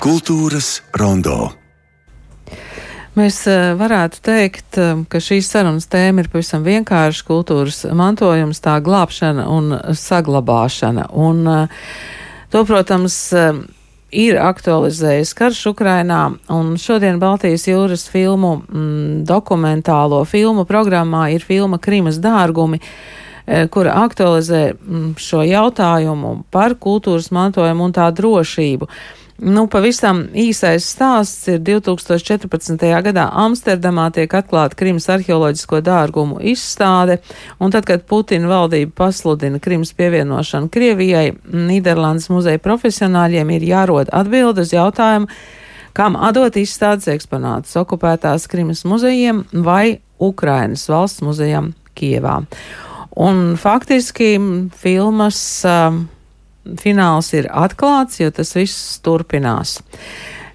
Kultūras rondo. Mēs eh, varētu teikt, eh, ka šīs sarunas tēma ir pavisam vienkārša kultūras mantojums, tā glābšana un saglabāšana. Un eh, to, protams, ir aktualizējis karš Ukrainā, un šodien Baltijas jūras filmu mm, dokumentālo filmu programmā ir filma Krimas dārgumi kura aktualizē mm, šo jautājumu par kultūras mantojumu un tā drošību. Nu, pavisam īsais stāsts ir 2014. gadā Amsterdamā tiek atklāta Krimas arheoloģisko dārgumu izstāde, un tad, kad Putina valdība pasludina Krimas pievienošanu Krievijai, Nīderlandes muzeja profesionāļiem ir jārod atbildi uz jautājumu, kam atdot izstādes eksponātus okupētās Krimas muzejiem vai Ukrainas valsts muzejam Kievā. Un faktiski filmas uh, fināls ir atklāts, jo tas viss turpinās.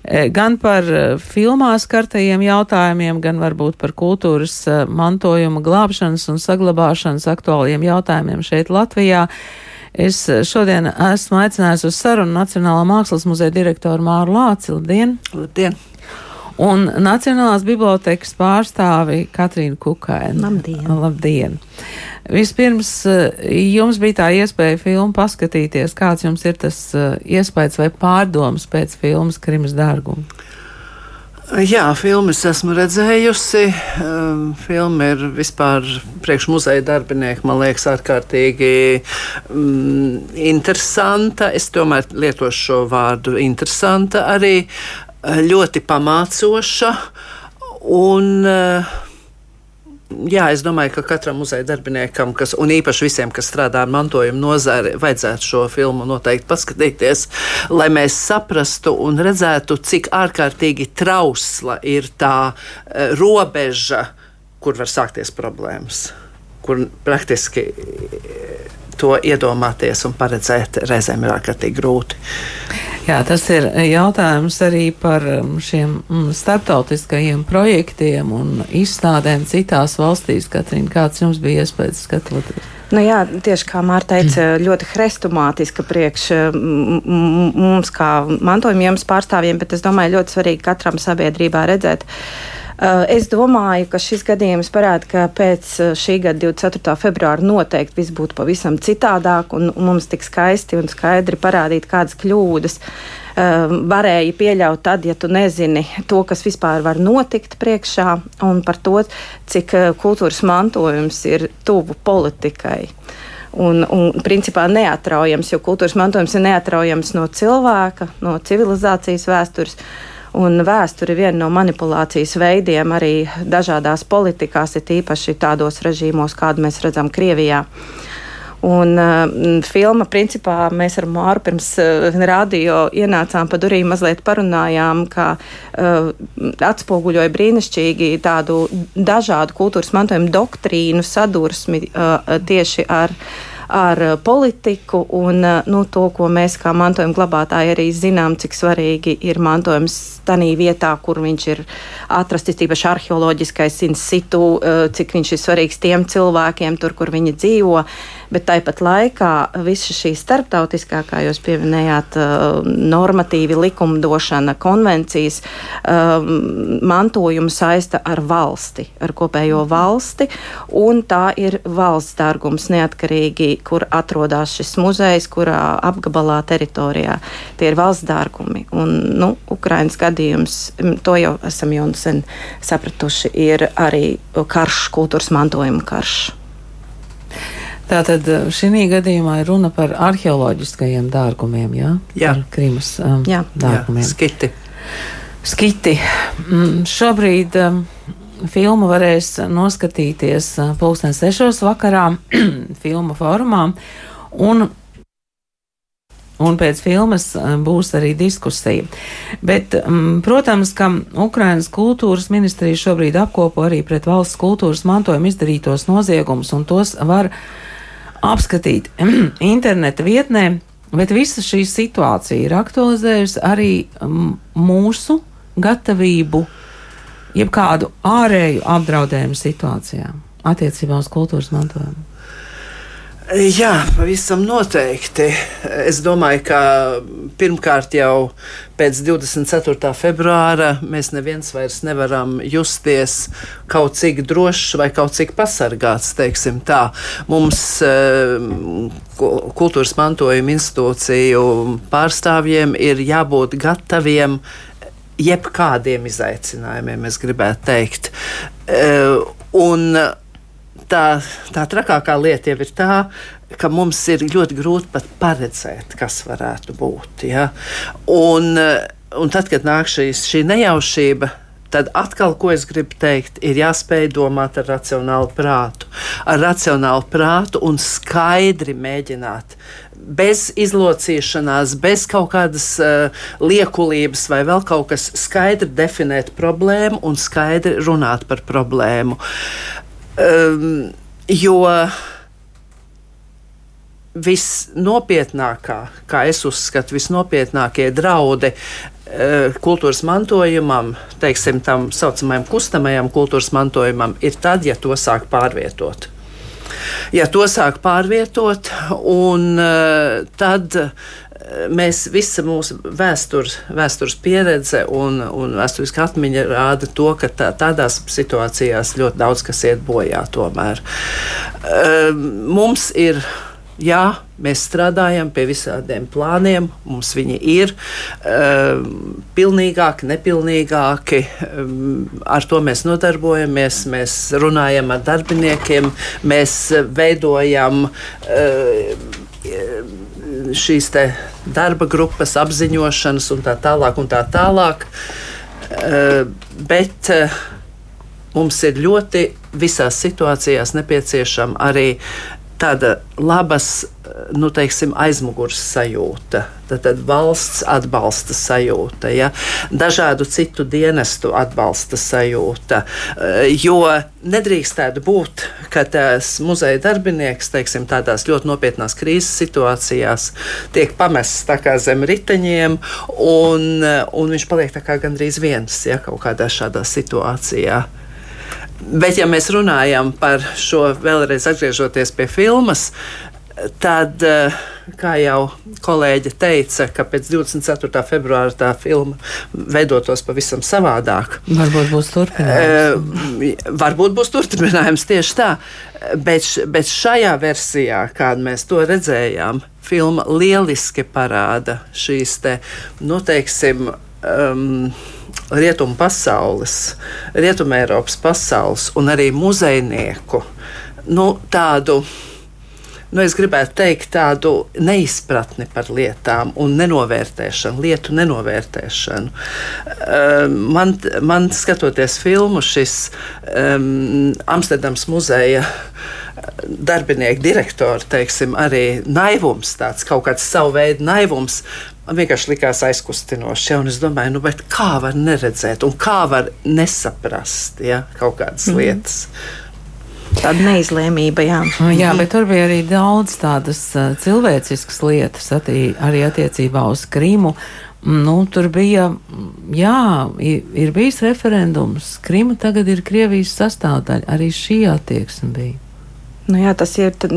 E, gan par e, filmās kartajiem jautājumiem, gan varbūt par kultūras e, mantojuma glābšanas un saglabāšanas aktuāliem jautājumiem šeit Latvijā. Es šodien esmu aicinājusi uz sarunu Nacionālā mākslas muzeja direktoru Māru Lāci. Labdien! Labdien! Un Nacionālās bibliotekas pārstāvi Katrīnu Kukainu. Labdien! Labdien. Vispirms eh, jums bija tā iespēja filmu paskatīties. Kāds jums ir tas eh, iespējas vai pārdomas pēc filmas Krimas dārguma? Jā, filmas esmu redzējusi. Ehm, filma ir vispār priekš muzeja darbinieku, man liekas, ārkārtīgi mm, interesanta. Es tomēr lietošu šo vārdu interesanta arī ļoti pamācoša. Un, uh, Jā, es domāju, ka katram muzeja darbiniekam, kas, un īpaši visiem, kas strādā ar mantojuma nozari, vajadzētu šo filmu noteikti paskatīties, lai mēs saprastu un redzētu, cik ārkārtīgi trausla ir tā uh, robeža, kur var sākties problēmas, kur praktiski to iedomāties un paredzēt reizēm ir ārkārtīgi grūti. Jā, tas ir jautājums arī par um, šiem mm, starptautiskajiem projektiem un izstādēm citās valstīs. Katrīna, kāds jums bija iespējas skatoties? Nu jā, tieši kā Mārta teica, ļoti hrestomātiska priekš mums, kā mantojuma pārstāvjiem, bet es domāju, ļoti svarīgi katram sabiedrībā redzēt. Uh, es domāju, ka šis gadījums parāda, ka pēc uh, šī gada 24. februāra noteikti viss būtu pavisam citādāk, un, mums tik skaisti un skaidri parādīt, kādas kļūdas uh, varēja pieļaut tad, ja tu nezini to, kas vispār var notikt priekšā, un par to, cik kultūras mantojums ir tuvu politikai un, un principā neatraujams, jo kultūras mantojums ir neatraujams no cilvēka, no civilizācijas vēstures. Un vēsture ir viena no manipulācijas veidiem arī dažādās politikās, ir tīpaši tādos režīmos, kādu mēs redzam Krievijā. Un uh, filma, principā, mēs ar Māru pirms uh, radio ienācām pa durvīm, mazliet parunājām, ka uh, atspoguļoja brīnišķīgi tādu dažādu kultūras mantojumu doktrīnu sadursmi uh, tieši ar ar eh, politiku un eh, nu, to, ko mēs kā mantojuma glabātāji arī zinām, cik svarīgi ir mantojums tanī vietā, kur viņš ir atrasts, tīpaši arheoloģiskais in situ, eh, cik viņš ir svarīgs tiem cilvēkiem, tur, kur viņi dzīvo bet tāpat laikā visa šī starptautiskā, kā jūs pieminējāt, uh, normatīvi likumdošana, konvencijas um, mantojumu saista ar valsti, ar kopējo valsti, un tā ir valsts dārgums neatkarīgi, kur atrodas šis muzejs, kurā apgabalā teritorijā. Tie ir valsts dārgumi. Un, nu, Ukrainas gadījums, to jau esam jau sen sapratuši, ir arī karš, kultūras mantojuma karš. Tātad eh, šī gadījumā ir runa par arheoloģiskajiem dārgumiem, jā? Jā. Par Krimas um, jā. dārgumiem. Jā, skiti. Skiti. Mm, šobrīd um, filmu varēs noskatīties uh, pulksten sešos vakarā filmu formā. Un Un pēc filmas būs arī diskusija. Bet, protams, ka Ukrainas kultūras ministrija šobrīd apkopo arī pret valsts kultūras mantojumu izdarītos noziegumus, un tos var apskatīt interneta vietnē, bet visa šī situācija ir aktualizējusi arī mūsu gatavību jebkādu ārēju apdraudējumu situācijām attiecībā uz kultūras mantojumu. Jā, pavisam noteikti. Es domāju, ka pirmkārt jau pēc 24. februāra mēs neviens vairs nevaram justies kaut cik drošs vai kaut cik pasargāts. Mums eh, kultūras mantojuma institūciju pārstāvjiem ir jābūt gataviem jebkādiem izaicinājumiem, es gribētu teikt. Eh, un tā, tā trakākā lieta jau ir tā, ka mums ir ļoti grūti pat paredzēt, kas varētu būt. Ja? Un, un tad, kad nāk šīs, šī nejaušība, tad atkal, ko es gribu teikt, ir jāspēj domāt ar racionālu prātu. Ar racionālu prātu un skaidri mēģināt. Bez izlocīšanās, bez kaut kādas uh, liekulības vai vēl kaut kas skaidri definēt problēmu un skaidri runāt par problēmu. Um, jo visnopietnākā, kā es uzskatu, visnopietnākie draudi uh, kultūras mantojumam, teiksim, tam saucamajam kustamajam kultūras mantojumam, ir tad, ja to sāk pārvietot. Ja to sāk pārvietot, un uh, tad mēs visa mūsu vēstures, vēstures pieredze un, un vēsturiskā atmiņa rāda to, ka tā, tādās situācijās ļoti daudz kas iet bojā tomēr. Ehm, mums ir. Jā, mēs strādājam pie visādiem plāniem, mums viņi ir uh, pilnīgāki, nepilnīgāki. Um, ar to mēs nodarbojamies, mēs runājam ar darbiniekiem, mēs veidojam. Uh, šīs darba grupas, apziņošanas un tā tālāk. Un tā tālāk. Uh, bet uh, mums ir ļoti visās situācijās nepieciešama arī tāda labas nu, teiksim, aizmugures sajūta, tad, tad valsts atbalsta sajūta, ja? dažādu citu dienestu atbalsta sajūta. Eh, jo nedrīkstētu būt, ka tas muzeja darbinieks teiksim, tādās ļoti nopietnās krīzes situācijās tiek pamests zem riteņiem, un, un viņš paliek gandrīz viens ja, kaut kādā šādā situācijā. Bet, ja mēs runājam par šo, vēlreiz atgriežoties pie filmas, tad, eh, kā jau kolēģe teica, ka pēc 24. februāra tā filma veidotos pavisam savādāk. Varbūt būs turpinājums. Eh, varbūt būs turpinājums tieši tā, bet, bet šajā versijā, kādu mēs to redzējām, filma lieliski parāda šīs te, nu, teiksim, um, rietumu pasaules, rietumu Eiropas pasaules un arī muzejnieku nu, tādu. Nu, es gribētu teikt tādu neizpratni par lietām un nenovērtēšanu, lietu nenovērtēšanu. Um, man, man skatoties filmu, šis um, Amsterdams muzeja darbinieku direktori, teiksim, arī naivums, tāds kaut kāds savu veidu naivums, Man vienkārši likās aizkustinoši. Ja, es domāju, nu, kā var neredzēt, un kā var nesaprast ja, kaut kādas mm. lietas. Tāda neizlēmība, jā. Nu, jā, bet tur bija arī daudz tādas uh, cilvēciskas lietas, arī attiecībā uz Krimu. Nu, tur bija, jā, ir bijis referendums. Krima tagad ir Krievijas sastāvdaļa. Arī šī attieksme bija. Nu jā, tas ir tad,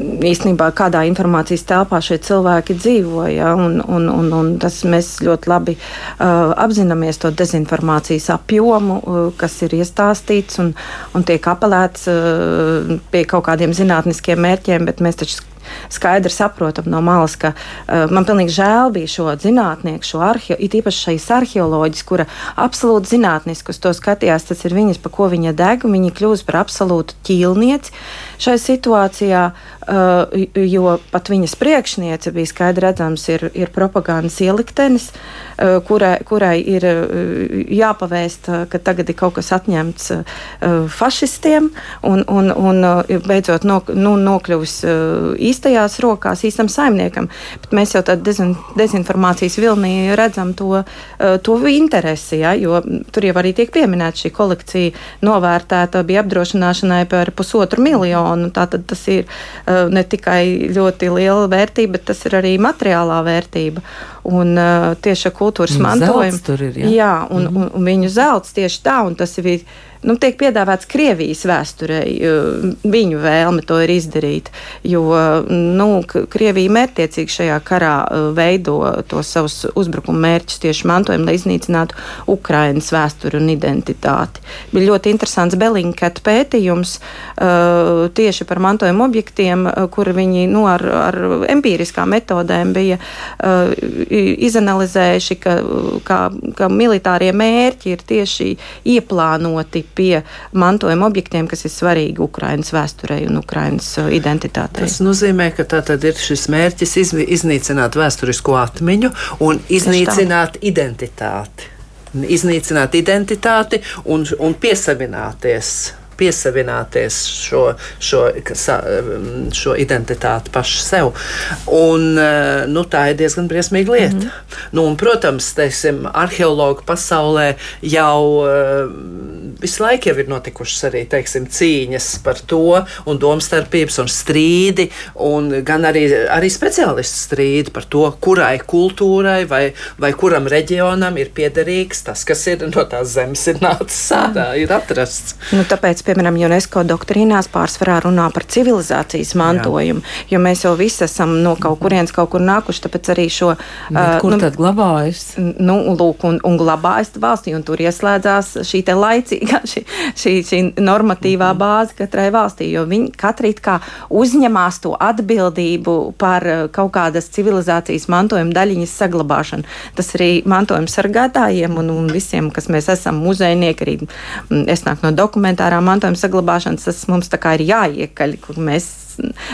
īstenībā kādā informācijas telpā šie cilvēki dzīvo. Ja, un, un, un, un tas mēs ļoti labi uh, apzināmies to dezinformācijas apjomu, uh, kas ir iestāstīts un, un tiek apelēts uh, pie kaut kādiem zinātniskiem mērķiem, bet mēs taču skaidri saprotam no malas, ka uh, man pilnīgi žēl bija šo zinātnieku, šo arheo, it īpaši šīs arheoloģijas, kura absolūti zinātniski uz to skatījās. Tas ir viņas, pa ko viņa deg, un viņa kļūst par absolūtu ķīlnieci šai situācijā, uh, jo pat viņas priekšniece bija skaidri redzams, ir, ir propagandas ieliktenis, uh, kurai, kurai ir uh, jāpavēst, uh, ka tagad ir kaut kas atņemts uh, fašistiem un, un, un uh, beidzot no, nu, nokļuvis uh, īstajās rokās, īstam saimniekam. Bet mēs jau tādā dezin, dezinformācijas vilnī redzam to, uh, to interesi, ja, jo tur jau arī tiek pieminēta šī kolekcija novērtēta bija apdrošināšanai par pusotru miljonu. Tātad tas ir uh, ne tikai ļoti liela vērtība, bet tas ir arī materiālā vērtība. Un uh, tieši kultūras mantojums tur ir. Ja? Jā, un, mm -hmm. un, un viņu zelts tieši tā, un tas ir nu, tiek piedāvāts Krievijas vēsturei, viņu vēlme to ir izdarīt. Jo nu, Krievija mērķtiecīgi šajā karā veido tos savus uzbrukuma mērķus tieši mantojumu, lai iznīcinātu Ukrainas vēsturi un identitāti. Bija ļoti interesants Belinketa pētījums tieši par mantojuma objektiem, kur viņi nu, ar, ar empiriskām metodēm bija izanalizējuši, ka, ka, ka militārie mērķi ir tieši ieplānoti pie mantojuma objektiem, kas ir svarīgi Ukraiņas vēsturei un Ukraiņas uh, identitātei. Tas nozīmē, ka tā tad ir šis mērķis iznīcināt vēsturisko atmiņu un iznīcināt identitāti. Iznīcināt identitāti un, un piesavināties piesavināties šo, šo, šo identitāti pašu sev. Un, eh, nu, tā ir diezgan briesmīga lieta. Mm -hmm. nu, un, protams, teiksim, arheologu pasaulē jau eh, visu laiku ir notikušas arī teiksim, cīņas par to, un domstarpības un strīdi, un gan arī, arī speciālistu strīdi par to, kurai kultūrai vai, vai kuram reģionam ir piederīgs tas, kas ir no tās zemes ir nācis sādā, ir atrasts. Nu, tāpēc piemēram, UNESCO doktrīnās pārsvarā runā par civilizācijas mantojumu, Jā. jo mēs jau visi esam no kaut kurienes kaut kur nākuši, tāpēc arī šo. Bet uh, kur nu, tad glabājas? Nu, lūk, un, un glabājas valstī, un tur ieslēdzās šī te laicīgā, šī, šī, šī normatīvā mhm. bāze katrai valstī, jo viņi katri kā uzņemās to atbildību par kaut kādas civilizācijas mantojuma daļiņas saglabāšanu. Tas arī mantojuma sargātājiem un, un visiem, kas mēs esam muzejnieki, arī es nāku no dokumentārā mantojuma saglabāšanas, tas mums tā kā ir jāiekaļ, kur mēs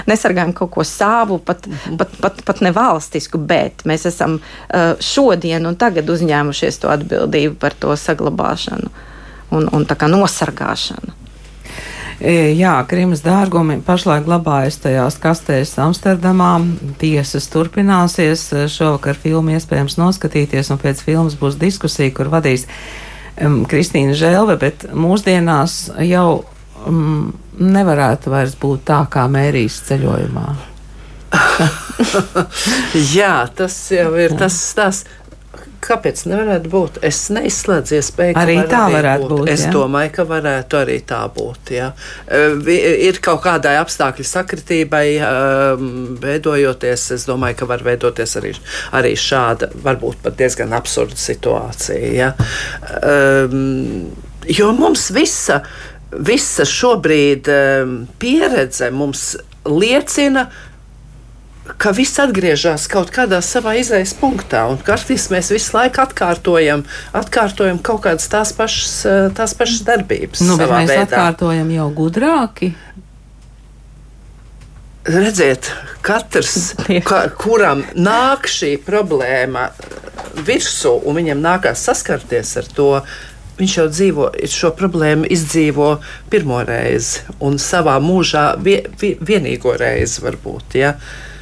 nesargājam kaut ko savu, pat, mm -hmm. pat, pat, pat ne valstisku, bet mēs esam uh, šodien un tagad uzņēmušies to atbildību par to saglabāšanu un, un tā kā nosargāšanu. E, jā, Krimas dārgumi pašlaik glabājas tajās kastēs Amsterdamā. Tiesas turpināsies. Šovakar filmu iespējams noskatīties, un pēc filmas būs diskusija, kur vadīs um, Kristīna Žēlve, bet mūsdienās jau um, nevarētu vairs būt tā kā mērijas ceļojumā. Jā, tas jau ir tas stāsts. Kāpēc nevarētu būt? Es neizslēdzu iespēju, ka arī tā varētu būt. būt es jā. domāju, ka varētu arī tā būt. Jā. Ir kaut kādai apstākļu sakritībai veidojoties. Es domāju, ka var veidoties arī, arī šāda, varbūt pat diezgan absurda situācija. Jā. Jo mums visa visa šobrīd pieredze mums liecina, ka viss atgriežas kaut kādā savā izējas punktā. Un kartīs mēs visu laiku atkārtojam, atkārtojam kaut kādas tās pašas, eh, tās pašas darbības. Nu, mēs veidā. atkārtojam jau gudrāki. Redziet, katrs, ka, kuram nāk šī problēma virsū, un viņam nākās saskarties ar to, Viņš jau dzīvo, šo problēmu izdzīvo pirmo reizi un savā mūžā vie, vienīgo reizi, varbūt. Ja? Uh,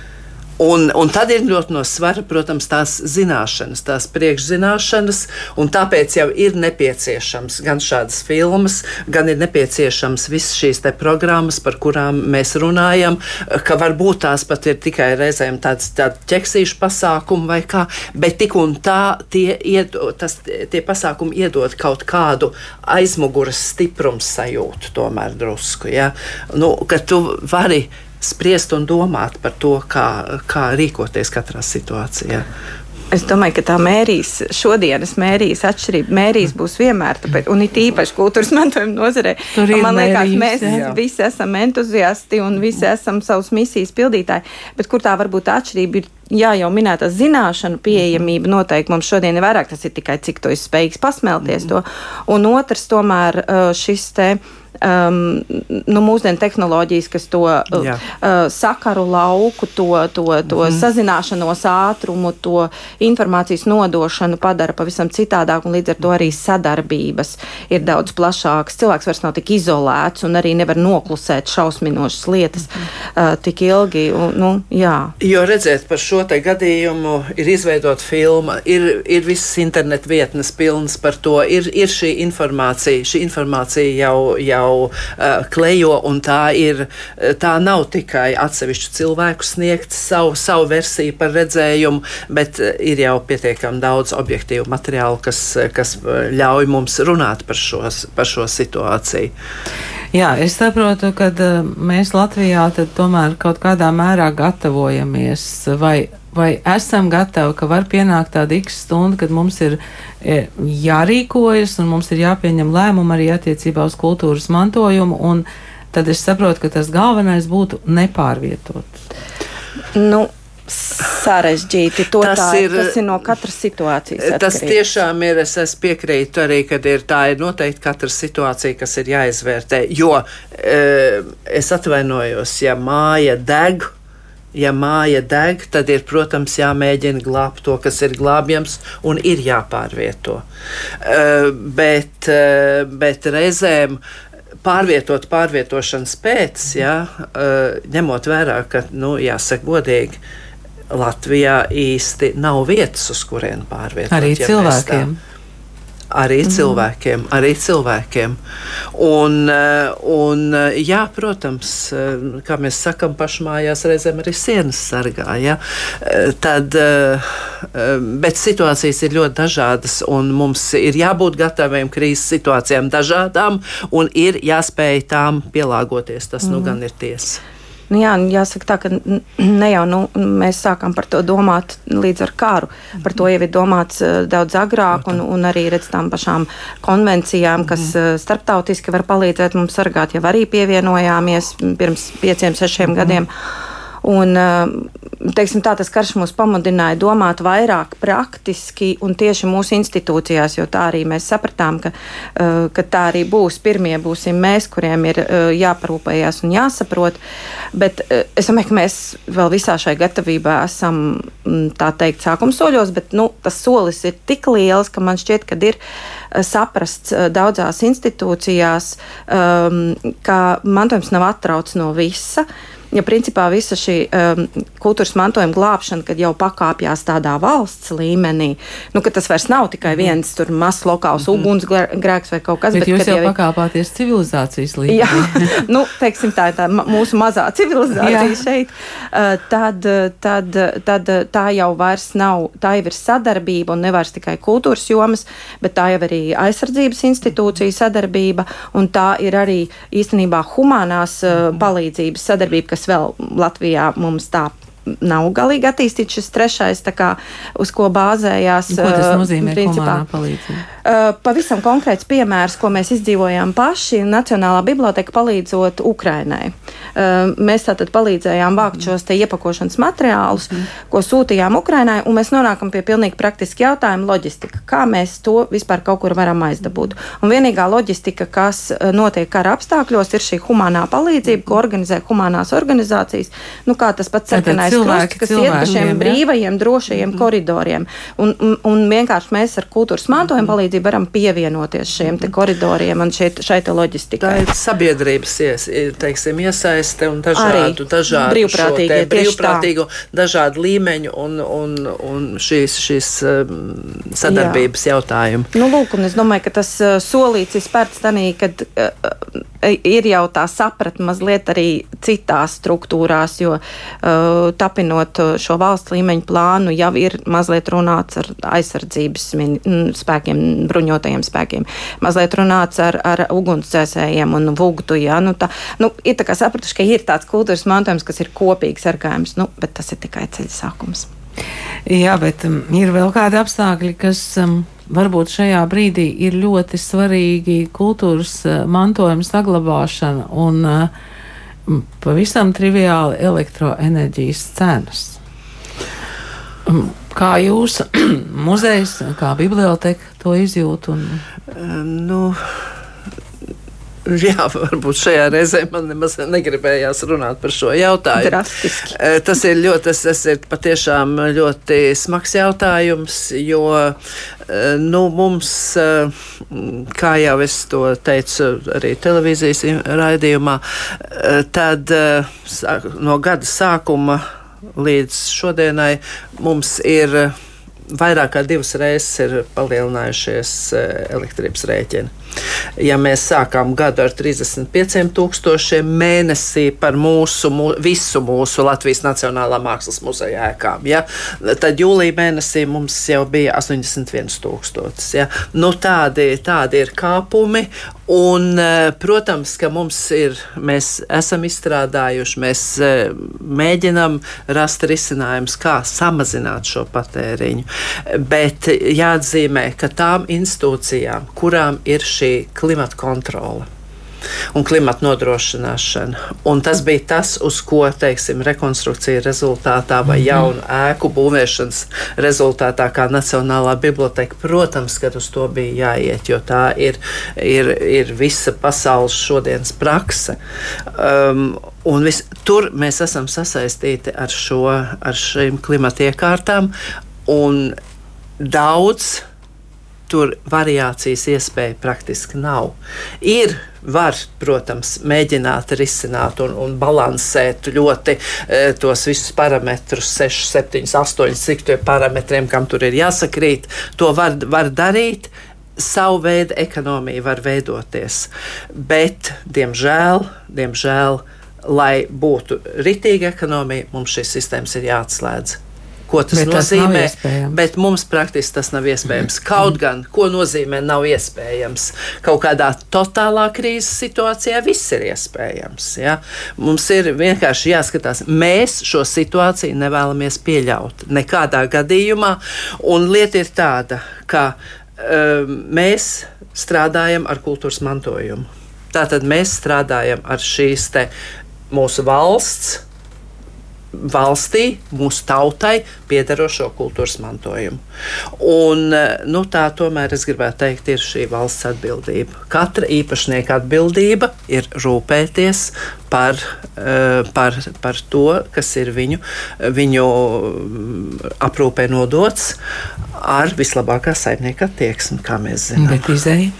Un, un tad ir ļoti no svara, protams, tās zināšanas, tās priekšzināšanas, un tāpēc jau ir nepieciešams gan šādas filmas, gan ir nepieciešams visas šīs programmas, par kurām mēs runājam, ka varbūt tās pat ir tikai reizēm tāds tādi ķeksīšu pasākumi vai kā, bet tik un tā tie, iedod, tas, tie pasākumi iedod kaut kādu aizmuguras stiprums sajūtu tomēr drusku, ja? nu, ka tu vari spriest un domāt par to, kā, kā rīkoties katrā situācijā. Es domāju, ka tā mērīs, šodienas mērīs atšķirība. Mērīs būs vienmēr, tāpēc, un it īpaši kultūras mantojuma nozarē. Man liekas, mērīs, mēs jā. visi esam entuziasti un visi esam savas misijas pildītāji, bet kur tā varbūt atšķirība ir jā, jau minēta zināšanu pieejamība noteikti mums šodien ir vairāk. Tas ir tikai cik to ir spējīgs pasmelties mm. to. Un otrs tomēr šis te um, nu, mūsdienu tehnoloģijas, kas to uh, uh, sakaru lauku, to, to, to mm. sazināšanos ātrumu, to informācijas nodošanu padara pavisam citādāk, un līdz ar to arī sadarbības ir daudz plašākas. Cilvēks vairs nav tik izolēts un arī nevar noklusēt šausminošas lietas mm. uh, tik ilgi. Un, nu, jā. jo redzēt, par šo te gadījumu ir izveidota filma, ir, ir visas internetu vietnes pilnas par to, ir, ir šī informācija, šī informācija jau, jau jau uh, klejo, un tā ir, tā nav tikai atsevišķu cilvēku sniegt savu, savu versiju par redzējumu, bet ir jau pietiekami daudz objektīvu materiālu, kas, kas ļauj mums runāt par šo, par šo situāciju. Jā, es saprotu, ka mēs Latvijā tomēr kaut kādā mērā gatavojamies vai vai esam gatavi, ka var pienākt tāda x stunda, kad mums ir e, jārīkojas un mums ir jāpieņem lēmumi arī attiecībā uz kultūras mantojumu, un tad es saprotu, ka tas galvenais būtu nepārvietot. Nu. Sarežģīti. To tas, tā, ir, tas ir no katras situācijas. Atkarīgs. Tas tiešām ir. Es, es piekrītu arī, ka ir tā ir noteikti katra situācija, kas ir jāizvērtē. Jo e, es atvainojos, ja māja deg, ja māja deg, tad ir, protams, jāmēģina glābt to, kas ir glābjams, un ir jāpārvieto. Uh, bet, uh, bet reizēm pārvietot pārvietošanas pēc, ja, uh, ņemot vērā, ka, nu, jāsaka godīgi, Latvijā īsti nav vietas, uz kurien pārvietot. Arī ja cilvēkiem arī mm. cilvēkiem. Arī cilvēkiem. Un, eh, un, eh, jā, protams, eh, kā mēs sakām, pašmājās reizēm arī sienas sargā. Ja? Tad, bet situācijas ir ļoti dažādas, un mums ir jābūt gataviem krīzes situācijām dažādām, un ir jāspēj tām pielāgoties. Tas mm. nu gan ir tiesa. Nu, jā, jāsaka tā, ka ne jau nu, mēs sākām par to domāt līdz ar karu. Par to jau ir domāts uh, daudz agrāk, un, un arī redz tām pašām konvencijām, kas uh, starptautiski var palīdzēt mums sargāt, jau arī pievienojāmies pirms pieciem, sešiem gadiem. Mm. Un, eh, teiksim, tā, tas karš mūs pamudināja domāt vairāk praktiski un tieši mūsu institūcijās, jo tā arī mēs sapratām, ka, eh, ka tā arī būs. Pirmie būsim mēs, kuriem ir eh, jāparūpējas un jāsaprot. Bet es domāju, ka mēs vēl visā šai gatavībā esam mm, tā teikt sākuma soļos, bet nu, tas solis ir tik liels, ka man šķiet, ka ir saprasts daudzās institūcijās, um, ka mantojums nav atrauts no visa ja principā visa šī um, kultūras mantojuma glābšana, kad jau pakāpjas tādā valsts līmenī, nu, ka tas vairs nav tikai mhm. viens tur mazs lokāls mm ugunsgrēks vai kaut kas tāds. Bet jūs jau, jau pakāpāties civilizācijas līmenī. Jā, nu, teiksim, tā ir tā mūsu mazā civilizācija jā. šeit. Uh, tad, tad, tad tā jau vairs nav, tā jau ir sadarbība un nevairs tikai kultūras jomas, bet tā jau arī aizsardzības institūcija sadarbība un tā ir arī īstenībā humanās uh, palīdzības sadarbība, kas kas vēl Latvijā mums tā nav galīgi attīstīts šis trešais, kā, uz ko bāzējās. Ko tas nozīmē? Principā, uh, pavisam konkrēts piemērs, ko mēs izdzīvojām paši. Nacionālā biblioteka palīdzot Ukrainai. Uh, mēs tātad palīdzējām vākt šos te iepakošanas materiālus, mm. ko sūtījām Ukrainai, un mēs nonākam pie pilnīgi praktiski jautājuma loģistika. Kā mēs to vispār kaut kur varam aizdabūt? Un vienīgā loģistika, kas notiek kara apstākļos, ir šī humanā palīdzība, ko organizē humanās organizācijas. Nu, kā tas pats sarkanais cilvēki, krusts, kas iet pa šiem brīvajiem, drošajiem -hmm. koridoriem. Un, un, un vienkārši mēs ar kultūras mantojuma palīdzību varam pievienoties šiem te koridoriem un šeit, šai loģistikai. Tā ir sabiedrības ies, teiksim, iesaiste un dažādu, dažādu brīvprātīgu, brīvprātīgu dažādu līmeņu un, un, un šīs, šīs um, sadarbības Jā. jautājumu. Nu, lūk, un es domāju, ka tas uh, solīts ir spērts tanī, kad uh, ir jau tā sapratne mazliet arī citās struktūrās, jo uh, tapinot šo valsts līmeņu plānu, jau ir mazliet runāts ar aizsardzības spēkiem, bruņotajiem spēkiem, mazliet runāts ar, ar ugunsdzēsējiem un vugtu. Ja? Nu, tā, nu, ir tā kā sapratuši, ka ir tāds kultūras mantojums, kas ir kopīgs sargājums, nu, bet tas ir tikai ceļa sākums. Jā, bet um, ir vēl kādi apstākļi, kas um, varbūt šajā brīdī ir ļoti svarīgi kultūras uh, mantojuma saglabāšana un uh, pavisam triviāli elektroenerģijas cenas. Kā jūs, muzejs, kā biblioteka to izjūt? Un... Nu, Jā, varbūt šajā reizē man nemaz negribējās runāt par šo jautājumu. Drastiski. Tas ir ļoti, tas, tas ir patiešām ļoti smags jautājums, jo nu, mums, kā jau es to teicu arī televīzijas raidījumā, tad no gada sākuma līdz šodienai mums ir vairāk kā divas reizes ir palielinājušies elektrības rēķini. Ja mēs sākām gadu ar 35,000 mēnesī par mūsu, mū, visu mūsu Latvijas Nacionālā Mākslas muzeja ēkām, ja, tad jūlijā mēnesī mums jau bija 81,000. Ja. Nu, tādi, tādi ir kāpumi. Un, e, protams, ka mums ir, mēs esam izstrādājuši, mēs e, mēģinam rast risinājumus, kā samazināt šo patēriņu. Bet jāatzīmē, ka tām institūcijām, kurām ir šī klimata kontrole un klimata nodrošināšana. Un tas bija tas, uz ko teiksim, rekonstrukcija rezultātā vai mhm. jaunu ēku būvēšanas rezultātā, kā Nacionālā biblioteka, protams, ka uz to bija jāiet, jo tā ir, ir, ir visa pasaules šodienas prakse. Um, Un vis, tur mēs esam sasaistīti ar, šo, ar šīm klimata iekārtām, un daudz tur variācijas iespēja praktiski nav. Ir var, protams, mēģināt risināt un, un balansēt ļoti e, tos visus parametrus, 6, 7, 8, cik tie parametriem, kam tur ir jāsakrīt. To var, var darīt. Savu veidu ekonomija var veidoties, bet, diemžēl, diemžēl lai būtu ritīga ekonomija, mums šīs sistēmas ir jāatslēdz ko tas bet nozīmē. Tas bet mums praktiski tas nav iespējams. Kaut gan, ko nozīmē, nav iespējams. Kaut kādā totālā krīzes situācijā viss ir iespējams. Ja? Mums ir vienkārši jāskatās, mēs šo situāciju nevēlamies pieļaut nekādā gadījumā. Un lieta ir tāda, ka um, mēs strādājam ar kultūras mantojumu. Tātad mēs strādājam ar šīs mūsu valsts valstī, mūsu tautai piederošo kultūras mantojumu. Un, nu, tā tomēr es gribētu teikt, ir šī valsts atbildība. Katra īpašnieka atbildība ir rūpēties par, eh, par, par to, kas ir viņu, viņu aprūpē nodots ar vislabākā saimnieka attieksmi, kā mēs zinām. Bet izēja?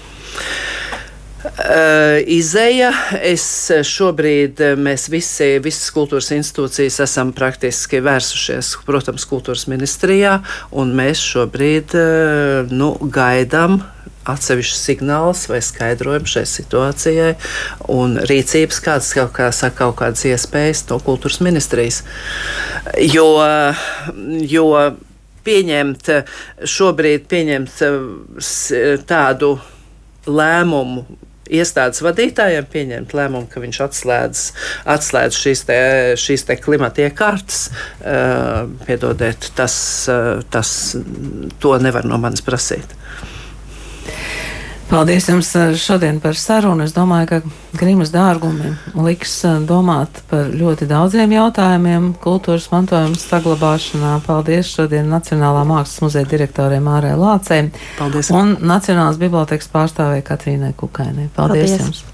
Uh, Izeja, es šobrīd, mēs visi, visas kultūras institūcijas esam praktiski vērsušies, protams, kultūras ministrijā, un mēs šobrīd uh, nu, gaidām atsevišķus signālus vai skaidrojumu šai situācijai un rīcības, kādas kaut, kā saka, kaut kādas iespējas no kultūras ministrijas. Jo, jo pieņemt šobrīd pieņemt tādu lēmumu iestādes vadītājiem pieņemt lēmumu, ka viņš atslēdz, atslēdz šīs, te, šīs te klimata iekārtas. Uh, piedodiet, tas, uh, tas to nevar no manis prasīt. Paldies jums šodien par sarunu. Es domāju, ka Grimas dārgumi liks domāt par ļoti daudziem jautājumiem kultūras mantojuma saglabāšanā. Paldies šodien Nacionālā mākslas muzeja direktorē Mārai Lācei Paldies. un Nacionālās bibliotekas pārstāvē Katrīnai Kukainai. Paldies, Paldies. jums!